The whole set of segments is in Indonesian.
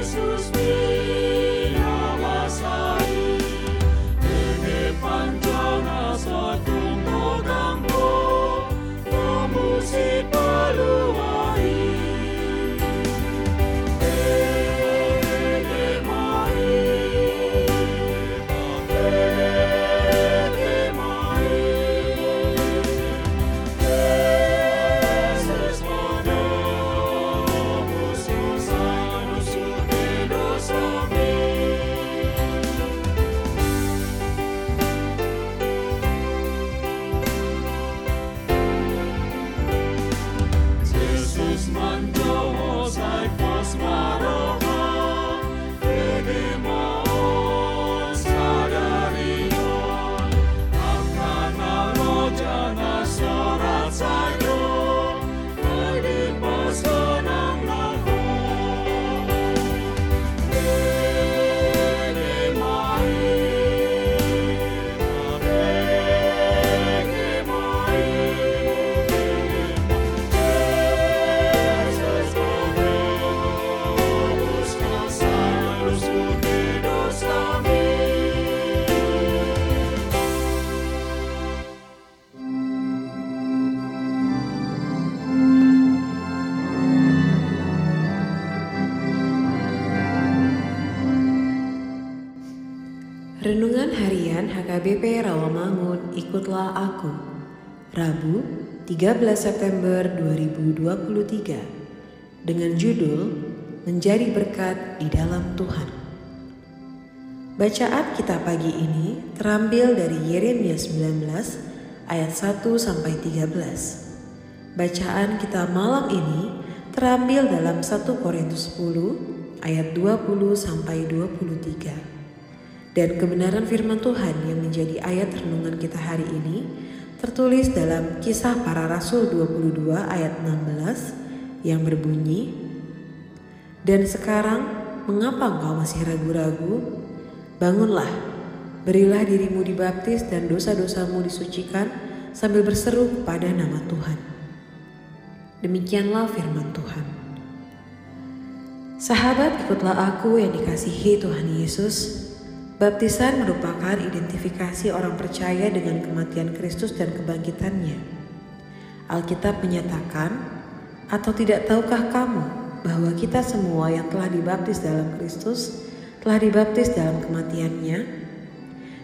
Jesus. Renungan Harian HKBP Rawamangun, ikutlah aku. Rabu, 13 September 2023. Dengan judul Menjadi berkat di dalam Tuhan. Bacaan kita pagi ini terambil dari Yeremia 19 ayat 1 sampai 13. Bacaan kita malam ini terambil dalam 1 Korintus 10 ayat 20 sampai 23. Dan kebenaran firman Tuhan yang menjadi ayat renungan kita hari ini tertulis dalam kisah para rasul 22 ayat 16 yang berbunyi Dan sekarang mengapa engkau masih ragu-ragu? Bangunlah, berilah dirimu dibaptis dan dosa-dosamu disucikan sambil berseru kepada nama Tuhan. Demikianlah firman Tuhan. Sahabat, ikutlah aku yang dikasihi Tuhan Yesus Baptisan merupakan identifikasi orang percaya dengan kematian Kristus dan kebangkitannya. Alkitab menyatakan, "Atau tidak tahukah kamu bahwa kita semua yang telah dibaptis dalam Kristus telah dibaptis dalam kematiannya?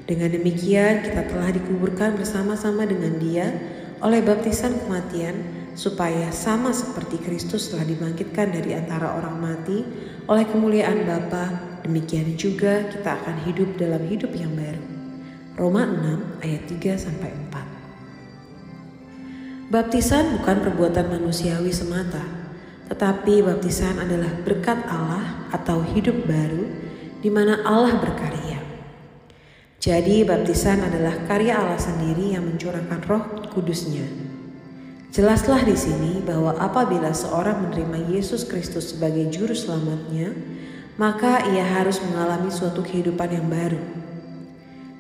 Dengan demikian, kita telah dikuburkan bersama-sama dengan Dia oleh baptisan kematian, supaya sama seperti Kristus telah dibangkitkan dari antara orang mati oleh kemuliaan Bapa Demikian juga kita akan hidup dalam hidup yang baru. Roma 6 ayat 3 sampai 4. Baptisan bukan perbuatan manusiawi semata, tetapi baptisan adalah berkat Allah atau hidup baru di mana Allah berkarya. Jadi baptisan adalah karya Allah sendiri yang mencurahkan roh kudusnya. Jelaslah di sini bahwa apabila seorang menerima Yesus Kristus sebagai juru selamatnya, maka ia harus mengalami suatu kehidupan yang baru.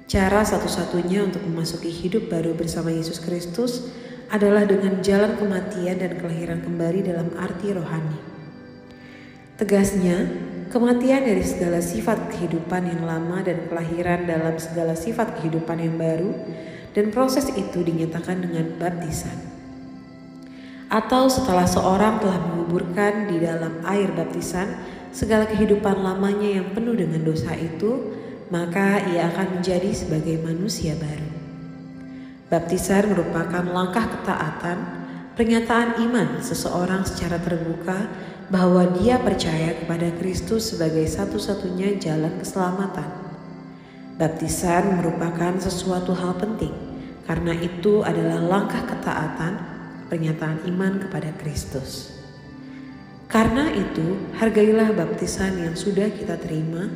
Cara satu-satunya untuk memasuki hidup baru bersama Yesus Kristus adalah dengan jalan kematian dan kelahiran kembali dalam arti rohani. Tegasnya, kematian dari segala sifat kehidupan yang lama dan kelahiran dalam segala sifat kehidupan yang baru, dan proses itu dinyatakan dengan baptisan. Atau setelah seorang telah menguburkan di dalam air baptisan, segala kehidupan lamanya yang penuh dengan dosa itu, maka ia akan menjadi sebagai manusia baru. Baptisan merupakan langkah ketaatan, pernyataan iman seseorang secara terbuka bahwa dia percaya kepada Kristus sebagai satu-satunya jalan keselamatan. Baptisan merupakan sesuatu hal penting karena itu adalah langkah ketaatan, pernyataan iman kepada Kristus. Karena itu, hargailah baptisan yang sudah kita terima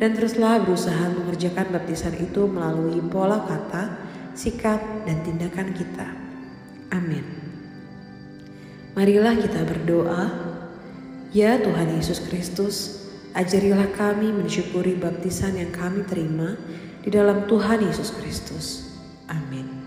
dan teruslah berusaha mengerjakan baptisan itu melalui pola kata, sikap, dan tindakan kita. Amin. Marilah kita berdoa. Ya Tuhan Yesus Kristus, ajarilah kami mensyukuri baptisan yang kami terima di dalam Tuhan Yesus Kristus. Amin.